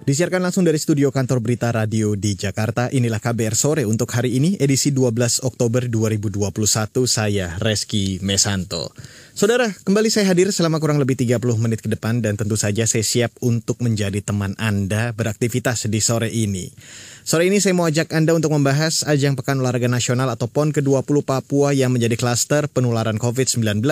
Disiarkan langsung dari studio kantor berita radio di Jakarta, inilah KBR Sore untuk hari ini edisi 12 Oktober 2021, saya Reski Mesanto. Saudara, kembali saya hadir selama kurang lebih 30 menit ke depan dan tentu saja saya siap untuk menjadi teman Anda beraktivitas di sore ini. Sore ini saya mau ajak Anda untuk membahas ajang Pekan Olahraga Nasional atau PON ke-20 Papua yang menjadi klaster penularan COVID-19.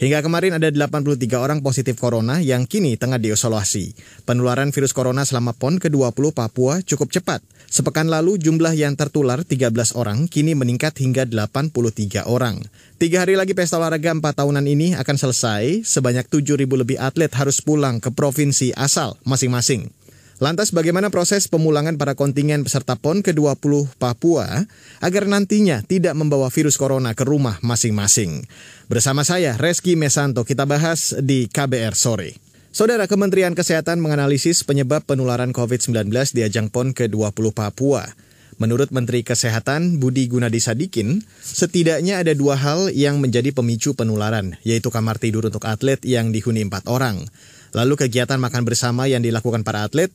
Hingga kemarin ada 83 orang positif corona yang kini tengah diisolasi. Penularan virus corona selama PON ke-20 Papua cukup cepat. Sepekan lalu jumlah yang tertular 13 orang kini meningkat hingga 83 orang. Tiga hari lagi pesta olahraga 4 tahunan ini akan selesai. Sebanyak 7.000 lebih atlet harus pulang ke provinsi asal masing-masing. Lantas bagaimana proses pemulangan para kontingen peserta PON ke-20 Papua agar nantinya tidak membawa virus corona ke rumah masing-masing? Bersama saya, Reski Mesanto, kita bahas di KBR Sore. Saudara Kementerian Kesehatan menganalisis penyebab penularan COVID-19 di ajang PON ke-20 Papua. Menurut Menteri Kesehatan Budi Gunadi Sadikin, setidaknya ada dua hal yang menjadi pemicu penularan, yaitu kamar tidur untuk atlet yang dihuni empat orang. Lalu kegiatan makan bersama yang dilakukan para atlet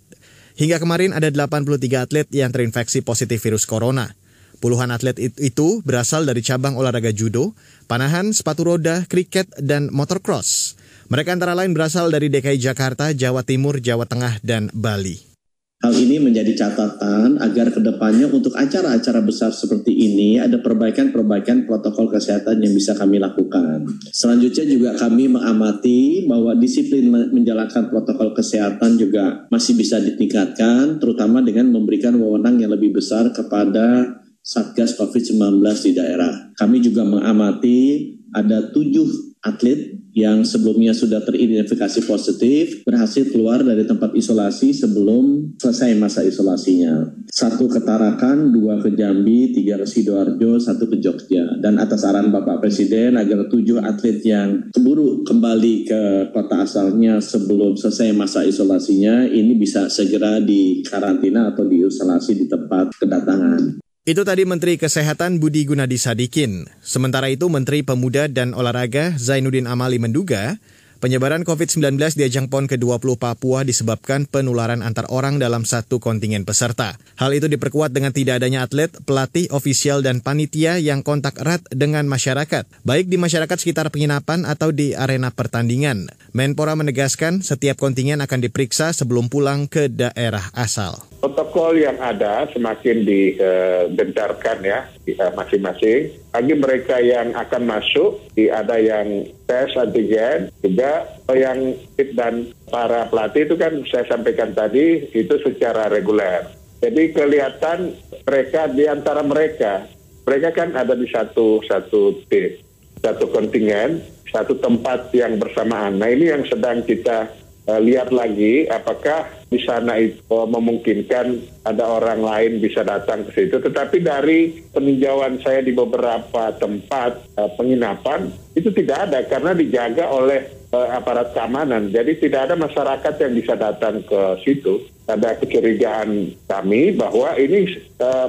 Hingga kemarin ada 83 atlet yang terinfeksi positif virus corona. Puluhan atlet itu berasal dari cabang olahraga judo, panahan, sepatu roda, kriket, dan motocross. Mereka antara lain berasal dari DKI Jakarta, Jawa Timur, Jawa Tengah, dan Bali. Hal ini menjadi catatan agar ke depannya untuk acara-acara besar seperti ini ada perbaikan-perbaikan protokol kesehatan yang bisa kami lakukan. Selanjutnya juga kami mengamati bahwa disiplin menjalankan protokol kesehatan juga masih bisa ditingkatkan, terutama dengan memberikan wewenang yang lebih besar kepada Satgas COVID-19 di daerah. Kami juga mengamati ada tujuh atlet yang sebelumnya sudah teridentifikasi positif berhasil keluar dari tempat isolasi sebelum selesai masa isolasinya. Satu ke Tarakan, dua ke Jambi, tiga ke Sidoarjo, satu ke Jogja. Dan atas arahan Bapak Presiden agar tujuh atlet yang keburu kembali ke kota asalnya sebelum selesai masa isolasinya ini bisa segera dikarantina atau diisolasi di tempat kedatangan. Itu tadi Menteri Kesehatan Budi Gunadi Sadikin. Sementara itu Menteri Pemuda dan Olahraga Zainuddin Amali menduga Penyebaran COVID-19 di ajang PON ke-20 Papua disebabkan penularan antar orang dalam satu kontingen peserta. Hal itu diperkuat dengan tidak adanya atlet, pelatih, ofisial, dan panitia yang kontak erat dengan masyarakat, baik di masyarakat sekitar penginapan atau di arena pertandingan. Menpora menegaskan setiap kontingen akan diperiksa sebelum pulang ke daerah asal. Protokol yang ada semakin digencarkan ya eh, masing-masing bagi mereka yang akan masuk, ada yang tes antigen, juga yang fit dan para pelatih itu kan saya sampaikan tadi itu secara reguler. Jadi kelihatan mereka di antara mereka, mereka kan ada di satu satu tim, satu kontingen, satu tempat yang bersamaan. Nah ini yang sedang kita uh, lihat lagi apakah di sana itu memungkinkan ada orang lain bisa datang ke situ. Tetapi dari peninjauan saya di beberapa tempat uh, penginapan itu tidak ada karena dijaga oleh uh, aparat keamanan. Jadi tidak ada masyarakat yang bisa datang ke situ. Ada kecurigaan kami bahwa ini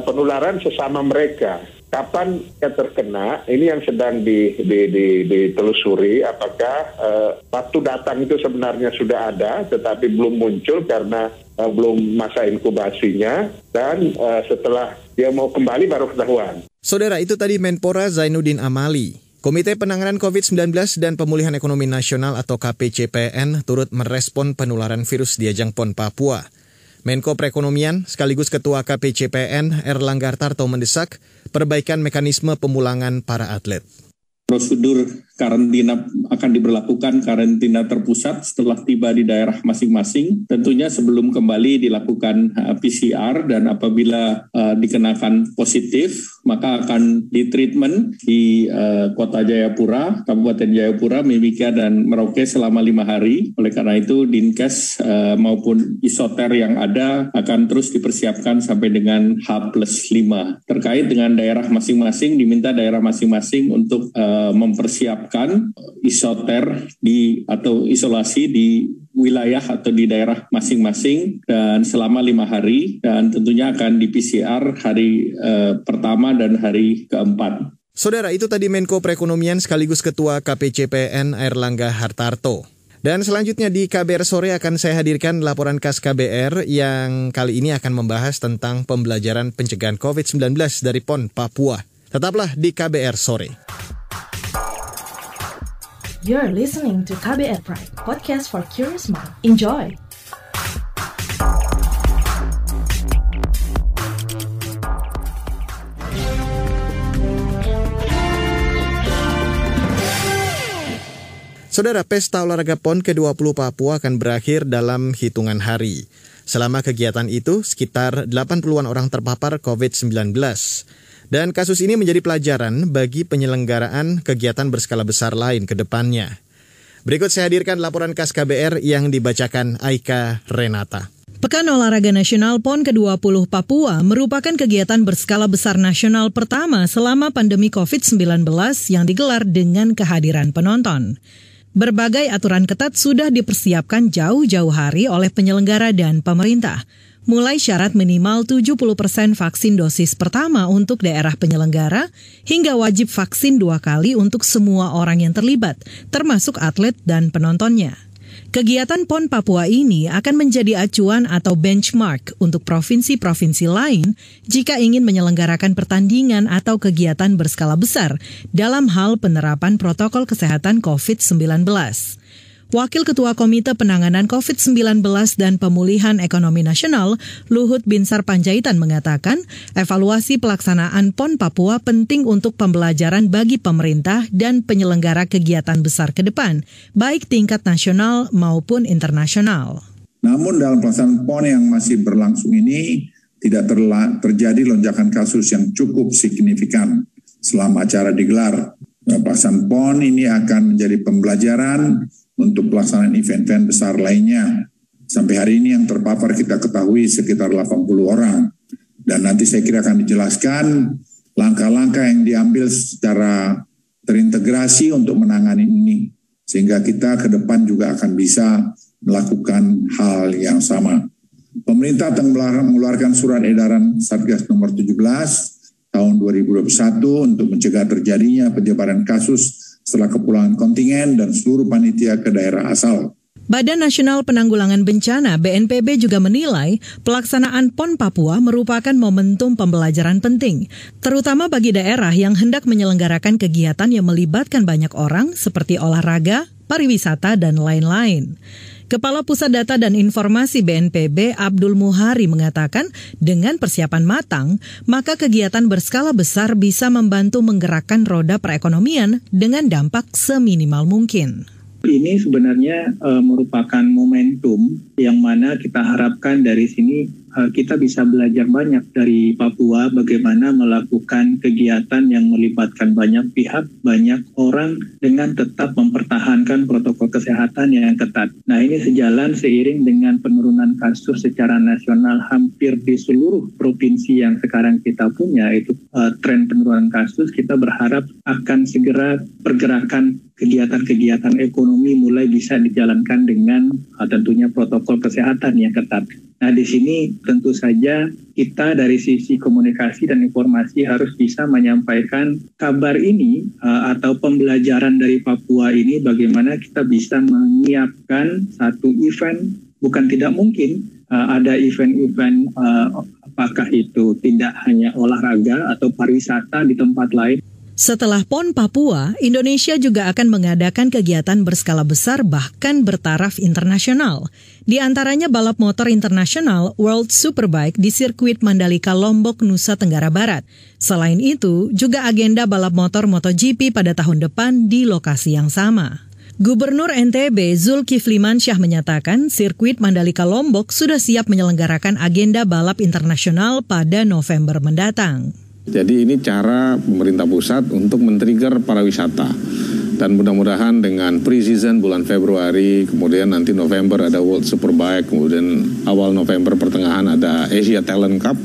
penularan sesama mereka kapan dia terkena ini yang sedang di, di, di, ditelusuri apakah uh, waktu datang itu sebenarnya sudah ada tetapi belum muncul karena uh, belum masa inkubasinya dan uh, setelah dia mau kembali baru ketahuan. Saudara itu tadi Menpora Zainuddin Amali. Komite Penanganan COVID-19 dan Pemulihan Ekonomi Nasional atau KPCPN turut merespon penularan virus di Ajang PON Papua. Menko Perekonomian sekaligus Ketua KPCPN Erlangga Tarto mendesak perbaikan mekanisme pemulangan para atlet. Prosedur karantina akan diberlakukan karantina terpusat setelah tiba di daerah masing-masing. Tentunya sebelum kembali dilakukan uh, PCR dan apabila uh, dikenakan positif maka akan ditreatment di uh, Kota Jayapura, Kabupaten Jayapura, Mimika dan Merauke selama lima hari. Oleh karena itu Dinkes uh, maupun isoter yang ada akan terus dipersiapkan sampai dengan H plus 5. Terkait dengan daerah masing-masing diminta daerah masing-masing untuk uh, mempersiapkan isoter di atau isolasi di wilayah atau di daerah masing-masing dan selama lima hari dan tentunya akan di PCR hari eh, pertama dan hari keempat. Saudara, itu tadi Menko Perekonomian sekaligus Ketua KPCPN Airlangga Hartarto. Dan selanjutnya di KBR sore akan saya hadirkan laporan khas KBR yang kali ini akan membahas tentang pembelajaran pencegahan COVID-19 dari PON Papua. Tetaplah di KBR sore. You're listening to KBR Pride, podcast for curious mind. Enjoy! Saudara, Pesta Olahraga PON ke-20 Papua akan berakhir dalam hitungan hari. Selama kegiatan itu, sekitar 80-an orang terpapar COVID-19. Dan kasus ini menjadi pelajaran bagi penyelenggaraan kegiatan berskala besar lain ke depannya. Berikut saya hadirkan laporan khas KBR yang dibacakan Aika Renata. Pekan Olahraga Nasional PON ke-20 Papua merupakan kegiatan berskala besar nasional pertama selama pandemi COVID-19 yang digelar dengan kehadiran penonton. Berbagai aturan ketat sudah dipersiapkan jauh-jauh hari oleh penyelenggara dan pemerintah mulai syarat minimal 70% vaksin dosis pertama untuk daerah penyelenggara hingga wajib vaksin dua kali untuk semua orang yang terlibat, termasuk atlet dan penontonnya. Kegiatan PON Papua ini akan menjadi acuan atau benchmark untuk provinsi-provinsi lain jika ingin menyelenggarakan pertandingan atau kegiatan berskala besar dalam hal penerapan protokol kesehatan COVID-19. Wakil Ketua Komite Penanganan COVID-19 dan Pemulihan Ekonomi Nasional, Luhut Binsar Panjaitan mengatakan, evaluasi pelaksanaan PON Papua penting untuk pembelajaran bagi pemerintah dan penyelenggara kegiatan besar ke depan, baik tingkat nasional maupun internasional. Namun dalam pelaksanaan PON yang masih berlangsung ini, tidak terjadi lonjakan kasus yang cukup signifikan selama acara digelar. Pelaksanaan PON ini akan menjadi pembelajaran untuk pelaksanaan event-event besar lainnya. Sampai hari ini yang terpapar kita ketahui sekitar 80 orang. Dan nanti saya kira akan dijelaskan langkah-langkah yang diambil secara terintegrasi untuk menangani ini. Sehingga kita ke depan juga akan bisa melakukan hal yang sama. Pemerintah telah mengeluarkan surat edaran Satgas nomor 17 tahun 2021 untuk mencegah terjadinya penyebaran kasus setelah kepulangan kontingen dan seluruh panitia ke daerah asal. Badan Nasional Penanggulangan Bencana BNPB juga menilai pelaksanaan PON Papua merupakan momentum pembelajaran penting, terutama bagi daerah yang hendak menyelenggarakan kegiatan yang melibatkan banyak orang seperti olahraga, pariwisata, dan lain-lain. Kepala Pusat Data dan Informasi BNPB Abdul Muhari mengatakan dengan persiapan matang, maka kegiatan berskala besar bisa membantu menggerakkan roda perekonomian dengan dampak seminimal mungkin. Ini sebenarnya uh, merupakan momentum yang mana kita harapkan dari sini kita bisa belajar banyak dari Papua bagaimana melakukan kegiatan yang melibatkan banyak pihak, banyak orang dengan tetap mempertahankan protokol kesehatan yang ketat. Nah ini sejalan seiring dengan penurunan kasus secara nasional hampir di seluruh provinsi yang sekarang kita punya itu uh, tren penurunan kasus kita berharap akan segera pergerakan kegiatan-kegiatan ekonomi mulai bisa dijalankan dengan uh, tentunya protokol kesehatan yang ketat. Nah, di sini tentu saja kita dari sisi komunikasi dan informasi harus bisa menyampaikan kabar ini uh, atau pembelajaran dari Papua ini bagaimana kita bisa menyiapkan satu event. Bukan tidak mungkin uh, ada event-event uh, apakah itu tidak hanya olahraga atau pariwisata di tempat lain setelah PON Papua, Indonesia juga akan mengadakan kegiatan berskala besar bahkan bertaraf internasional. Di antaranya balap motor internasional World Superbike di sirkuit Mandalika Lombok, Nusa Tenggara Barat. Selain itu, juga agenda balap motor MotoGP pada tahun depan di lokasi yang sama. Gubernur NTB Zulkifli Mansyah menyatakan sirkuit Mandalika Lombok sudah siap menyelenggarakan agenda balap internasional pada November mendatang. Jadi ini cara pemerintah pusat untuk men-trigger para wisata. Dan mudah-mudahan dengan pre-season bulan Februari, kemudian nanti November ada World Superbike, kemudian awal November pertengahan ada Asia Talent Cup.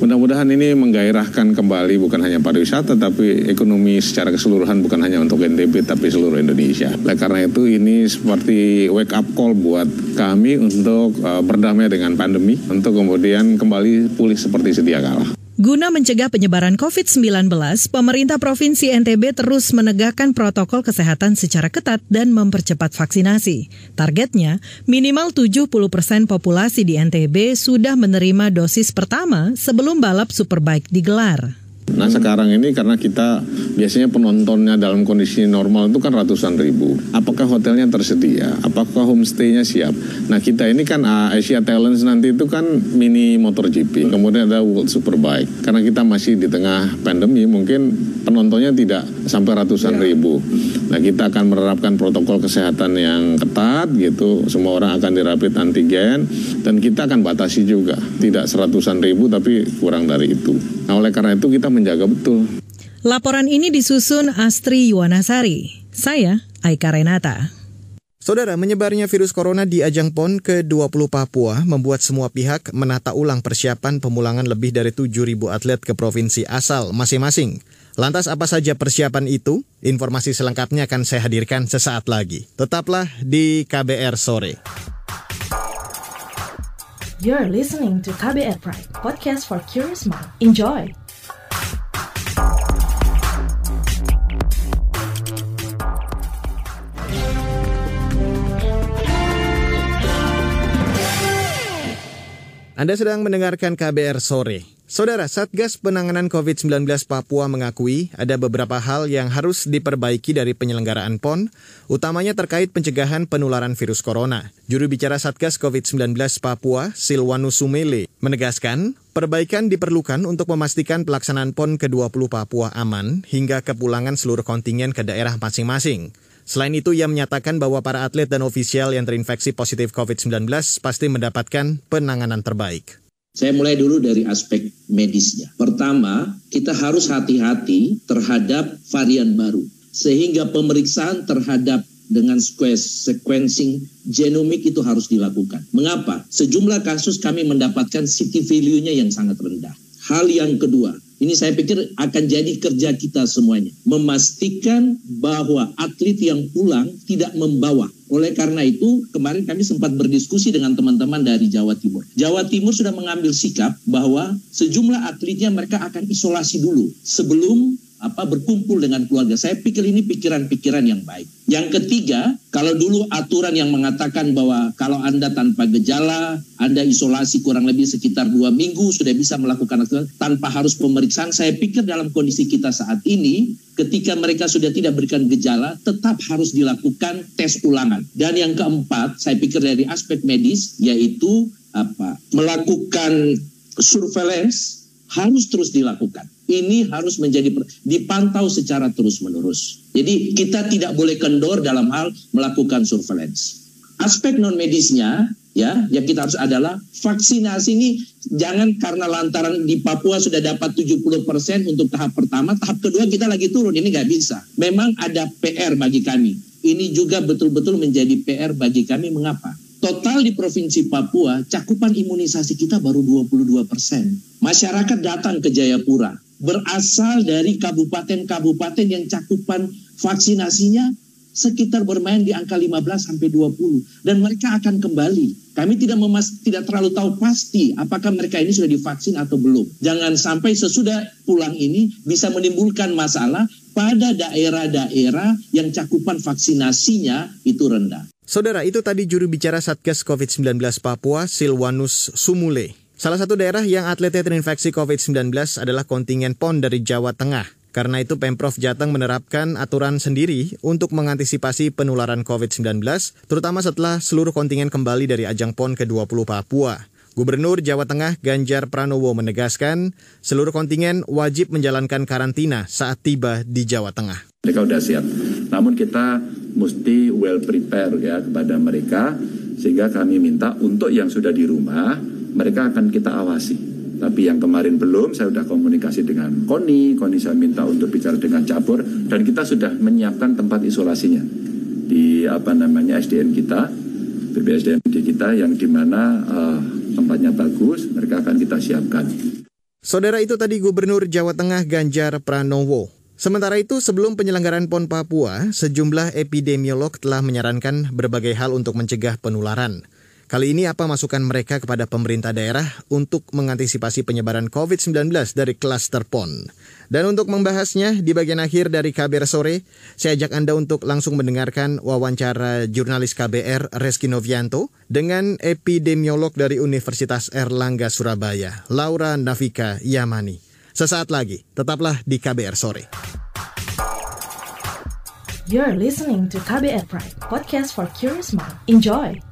Mudah-mudahan ini menggairahkan kembali bukan hanya pariwisata tapi ekonomi secara keseluruhan bukan hanya untuk NTB tapi seluruh Indonesia. Oleh karena itu ini seperti wake up call buat kami untuk uh, berdamai dengan pandemi untuk kemudian kembali pulih seperti sedia kala. Guna mencegah penyebaran COVID-19, pemerintah Provinsi NTB terus menegakkan protokol kesehatan secara ketat dan mempercepat vaksinasi. Targetnya, minimal 70 persen populasi di NTB sudah menerima dosis pertama sebelum balap Superbike digelar. Nah sekarang ini karena kita biasanya penontonnya dalam kondisi normal itu kan ratusan ribu. Apakah hotelnya tersedia? Apakah homestaynya siap? Nah kita ini kan uh, Asia Talents nanti itu kan mini motor GP. Kemudian ada World Superbike. Karena kita masih di tengah pandemi mungkin penontonnya tidak sampai ratusan ya. ribu. Nah kita akan menerapkan protokol kesehatan yang ketat gitu. Semua orang akan dirapit antigen dan kita akan batasi juga. Tidak seratusan ribu tapi kurang dari itu. Nah oleh karena itu kita menjaga betul. Laporan ini disusun Astri Yuwanasari. Saya Aika Renata. Saudara, menyebarnya virus corona di ajang PON ke-20 Papua membuat semua pihak menata ulang persiapan pemulangan lebih dari 7.000 atlet ke provinsi asal masing-masing. Lantas apa saja persiapan itu? Informasi selengkapnya akan saya hadirkan sesaat lagi. Tetaplah di KBR Sore. You're listening to KBR Pride, podcast for curious mind. Enjoy! Anda sedang mendengarkan KBR sore. Saudara, Satgas Penanganan COVID-19 Papua mengakui ada beberapa hal yang harus diperbaiki dari penyelenggaraan PON, utamanya terkait pencegahan penularan virus corona. Juru bicara Satgas COVID-19 Papua, Silwanus Sumele, menegaskan perbaikan diperlukan untuk memastikan pelaksanaan PON ke-20 Papua aman hingga kepulangan seluruh kontingen ke daerah masing-masing. Selain itu, ia menyatakan bahwa para atlet dan ofisial yang terinfeksi positif COVID-19 pasti mendapatkan penanganan terbaik. Saya mulai dulu dari aspek medisnya. Pertama, kita harus hati-hati terhadap varian baru. Sehingga pemeriksaan terhadap dengan sequencing genomik itu harus dilakukan. Mengapa? Sejumlah kasus kami mendapatkan city value-nya yang sangat rendah. Hal yang kedua, ini saya pikir akan jadi kerja kita semuanya. Memastikan bahwa atlet yang pulang tidak membawa. Oleh karena itu, kemarin kami sempat berdiskusi dengan teman-teman dari Jawa Timur. Jawa Timur sudah mengambil sikap bahwa sejumlah atletnya mereka akan isolasi dulu sebelum apa berkumpul dengan keluarga. Saya pikir ini pikiran-pikiran yang baik. Yang ketiga, kalau dulu aturan yang mengatakan bahwa kalau Anda tanpa gejala, Anda isolasi kurang lebih sekitar dua minggu sudah bisa melakukan aturan tanpa harus pemeriksaan. Saya pikir dalam kondisi kita saat ini, ketika mereka sudah tidak berikan gejala, tetap harus dilakukan tes ulangan. Dan yang keempat, saya pikir dari aspek medis, yaitu apa melakukan surveillance harus terus dilakukan ini harus menjadi dipantau secara terus-menerus. Jadi kita tidak boleh kendor dalam hal melakukan surveillance. Aspek non medisnya ya yang kita harus adalah vaksinasi ini jangan karena lantaran di Papua sudah dapat 70% untuk tahap pertama, tahap kedua kita lagi turun, ini nggak bisa. Memang ada PR bagi kami. Ini juga betul-betul menjadi PR bagi kami. Mengapa? Total di Provinsi Papua, cakupan imunisasi kita baru 22 persen. Masyarakat datang ke Jayapura berasal dari kabupaten-kabupaten yang cakupan vaksinasinya sekitar bermain di angka 15 sampai 20 dan mereka akan kembali. Kami tidak memas tidak terlalu tahu pasti apakah mereka ini sudah divaksin atau belum. Jangan sampai sesudah pulang ini bisa menimbulkan masalah pada daerah-daerah yang cakupan vaksinasinya itu rendah. Saudara, itu tadi juru bicara Satgas COVID-19 Papua, Silwanus Sumule. Salah satu daerah yang atletnya terinfeksi COVID-19 adalah kontingen PON dari Jawa Tengah. Karena itu Pemprov Jateng menerapkan aturan sendiri untuk mengantisipasi penularan COVID-19, terutama setelah seluruh kontingen kembali dari ajang PON ke-20 Papua. Gubernur Jawa Tengah Ganjar Pranowo menegaskan seluruh kontingen wajib menjalankan karantina saat tiba di Jawa Tengah. Mereka sudah siap, namun kita mesti well prepare ya kepada mereka sehingga kami minta untuk yang sudah di rumah mereka akan kita awasi. Tapi yang kemarin belum, saya sudah komunikasi dengan Koni, Koni saya minta untuk bicara dengan cabur, dan kita sudah menyiapkan tempat isolasinya di apa namanya SDN kita, BPSDM kita yang di mana uh, tempatnya bagus, mereka akan kita siapkan. Saudara itu tadi Gubernur Jawa Tengah Ganjar Pranowo. Sementara itu, sebelum penyelenggaraan PON Papua, sejumlah epidemiolog telah menyarankan berbagai hal untuk mencegah penularan. Kali ini apa masukan mereka kepada pemerintah daerah untuk mengantisipasi penyebaran COVID-19 dari klaster PON? Dan untuk membahasnya, di bagian akhir dari KBR Sore, saya ajak Anda untuk langsung mendengarkan wawancara jurnalis KBR Reski Novianto dengan epidemiolog dari Universitas Erlangga Surabaya, Laura Navika Yamani. Sesaat lagi, tetaplah di KBR Sore. You're listening to KBR Pride, podcast for curious mind. Enjoy!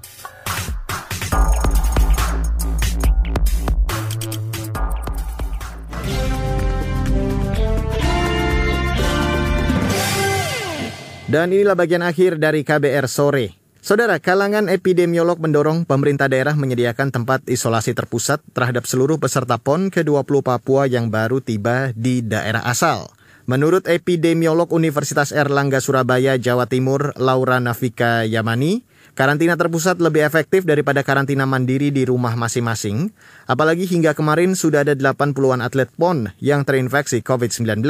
Dan inilah bagian akhir dari KBR sore. Saudara, kalangan epidemiolog mendorong pemerintah daerah menyediakan tempat isolasi terpusat terhadap seluruh peserta PON ke-20 Papua yang baru tiba di daerah asal. Menurut epidemiolog Universitas Erlangga Surabaya, Jawa Timur, Laura Navika Yamani, karantina terpusat lebih efektif daripada karantina mandiri di rumah masing-masing, apalagi hingga kemarin sudah ada 80-an atlet PON yang terinfeksi COVID-19.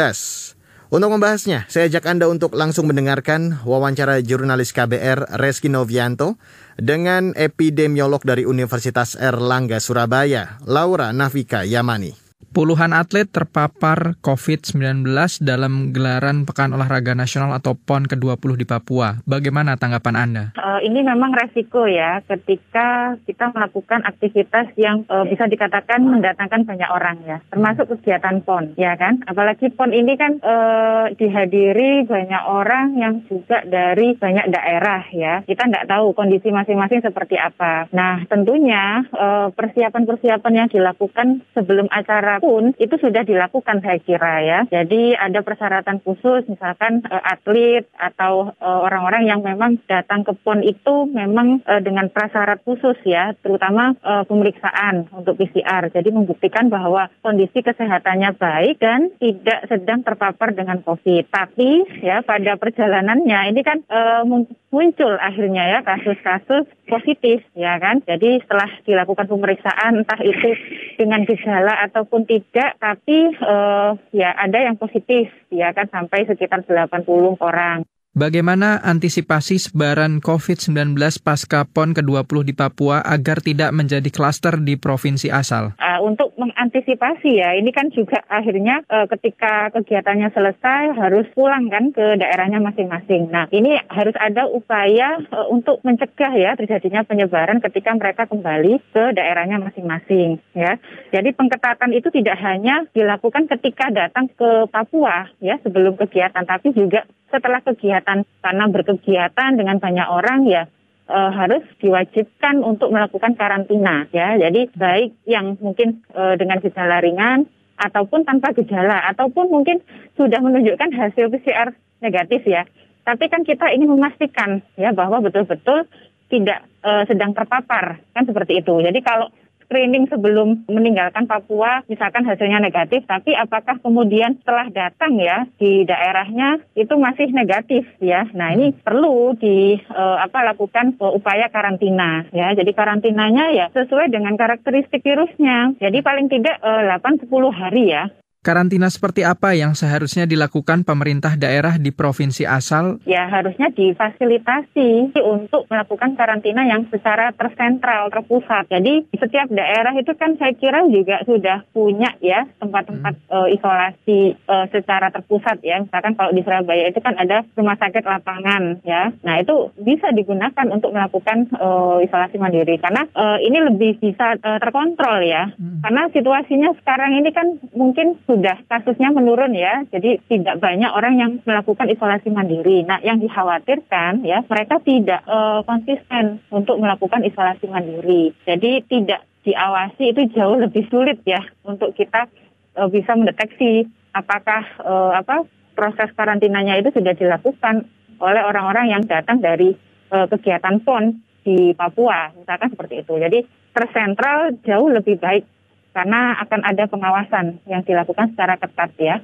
Untuk membahasnya, saya ajak Anda untuk langsung mendengarkan wawancara jurnalis KBR Reski Novianto dengan epidemiolog dari Universitas Erlangga Surabaya, Laura Navika Yamani. Puluhan atlet terpapar COVID-19 dalam gelaran Pekan Olahraga Nasional atau PON ke-20 di Papua. Bagaimana tanggapan Anda? Uh, ini memang resiko ya ketika kita melakukan aktivitas yang uh, bisa dikatakan mendatangkan banyak orang ya, termasuk kegiatan PON ya kan. Apalagi PON ini kan uh, dihadiri banyak orang yang juga dari banyak daerah ya. Kita nggak tahu kondisi masing-masing seperti apa. Nah tentunya persiapan-persiapan uh, yang dilakukan sebelum acara pun itu sudah dilakukan saya kira ya. Jadi ada persyaratan khusus misalkan uh, atlet atau uh, orang-orang yang memang datang ke PON itu memang uh, dengan prasyarat khusus ya, terutama uh, pemeriksaan untuk PCR. Jadi membuktikan bahwa kondisi kesehatannya baik dan tidak sedang terpapar dengan COVID. Tapi ya pada perjalanannya ini kan uh, muncul akhirnya ya kasus-kasus positif ya kan. Jadi setelah dilakukan pemeriksaan entah itu dengan gejala ataupun tidak, tapi uh, ya ada yang positif ya kan sampai sekitar 80 orang. Bagaimana antisipasi sebaran COVID-19 pasca PON ke-20 di Papua agar tidak menjadi klaster di provinsi asal? Uh, untuk mengantisipasi ya, ini kan juga akhirnya uh, ketika kegiatannya selesai harus pulang kan ke daerahnya masing-masing. Nah, ini harus ada upaya uh, untuk mencegah ya terjadinya penyebaran ketika mereka kembali ke daerahnya masing-masing ya. Jadi pengetatan itu tidak hanya dilakukan ketika datang ke Papua ya sebelum kegiatan, tapi juga setelah kegiatan karena berkegiatan dengan banyak orang ya e, harus diwajibkan untuk melakukan karantina ya. Jadi baik yang mungkin e, dengan gejala ringan ataupun tanpa gejala ataupun mungkin sudah menunjukkan hasil PCR negatif ya. Tapi kan kita ingin memastikan ya bahwa betul-betul tidak e, sedang terpapar kan seperti itu. Jadi kalau screening sebelum meninggalkan Papua misalkan hasilnya negatif tapi apakah kemudian setelah datang ya di daerahnya itu masih negatif ya? Nah ini perlu di uh, apa lakukan uh, upaya karantina ya. Jadi karantinanya ya sesuai dengan karakteristik virusnya. Jadi paling tidak uh, 8 10 hari ya Karantina seperti apa yang seharusnya dilakukan pemerintah daerah di provinsi asal? Ya, harusnya difasilitasi untuk melakukan karantina yang secara tersentral, terpusat. Jadi, setiap daerah itu kan saya kira juga sudah punya ya tempat-tempat hmm. uh, isolasi uh, secara terpusat ya. Misalkan kalau di Surabaya itu kan ada rumah sakit lapangan ya. Nah, itu bisa digunakan untuk melakukan uh, isolasi mandiri karena uh, ini lebih bisa uh, terkontrol ya. Hmm. Karena situasinya sekarang ini kan mungkin sudah kasusnya menurun ya, jadi tidak banyak orang yang melakukan isolasi mandiri. Nah, yang dikhawatirkan ya mereka tidak uh, konsisten untuk melakukan isolasi mandiri. Jadi tidak diawasi itu jauh lebih sulit ya untuk kita uh, bisa mendeteksi apakah uh, apa proses karantinanya itu sudah dilakukan oleh orang-orang yang datang dari uh, kegiatan PON di Papua, misalkan seperti itu. Jadi tersentral jauh lebih baik karena akan ada pengawasan yang dilakukan secara ketat ya.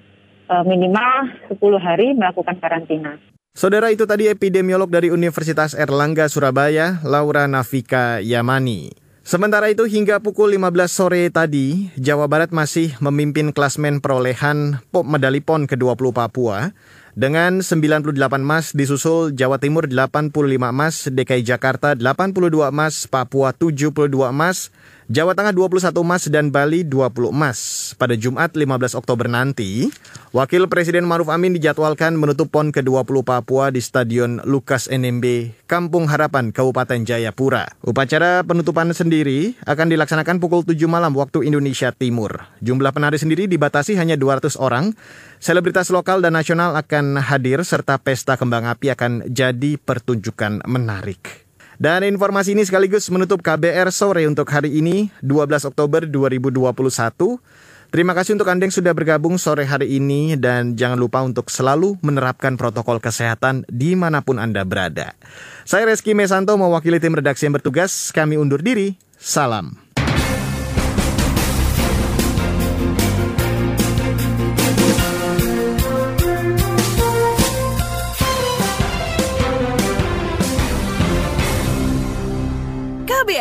E, minimal 10 hari melakukan karantina. Saudara itu tadi epidemiolog dari Universitas Erlangga Surabaya, Laura Navika Yamani. Sementara itu hingga pukul 15 sore tadi, Jawa Barat masih memimpin klasmen perolehan pop medali PON ke-20 Papua dengan 98 emas disusul Jawa Timur 85 emas, DKI Jakarta 82 emas, Papua 72 emas, Jawa Tengah 21 emas dan Bali 20 emas. Pada Jumat 15 Oktober nanti, Wakil Presiden Maruf Amin dijadwalkan menutup PON ke-20 Papua di Stadion Lukas NMB, Kampung Harapan, Kabupaten Jayapura. Upacara penutupan sendiri akan dilaksanakan pukul 7 malam waktu Indonesia Timur. Jumlah penari sendiri dibatasi hanya 200 orang. Selebritas lokal dan nasional akan hadir serta pesta kembang api akan jadi pertunjukan menarik. Dan informasi ini sekaligus menutup KBR sore untuk hari ini, 12 Oktober 2021. Terima kasih untuk Anda yang sudah bergabung sore hari ini dan jangan lupa untuk selalu menerapkan protokol kesehatan di mana pun Anda berada. Saya Reski Mesanto mewakili tim redaksi yang bertugas, kami undur diri, salam.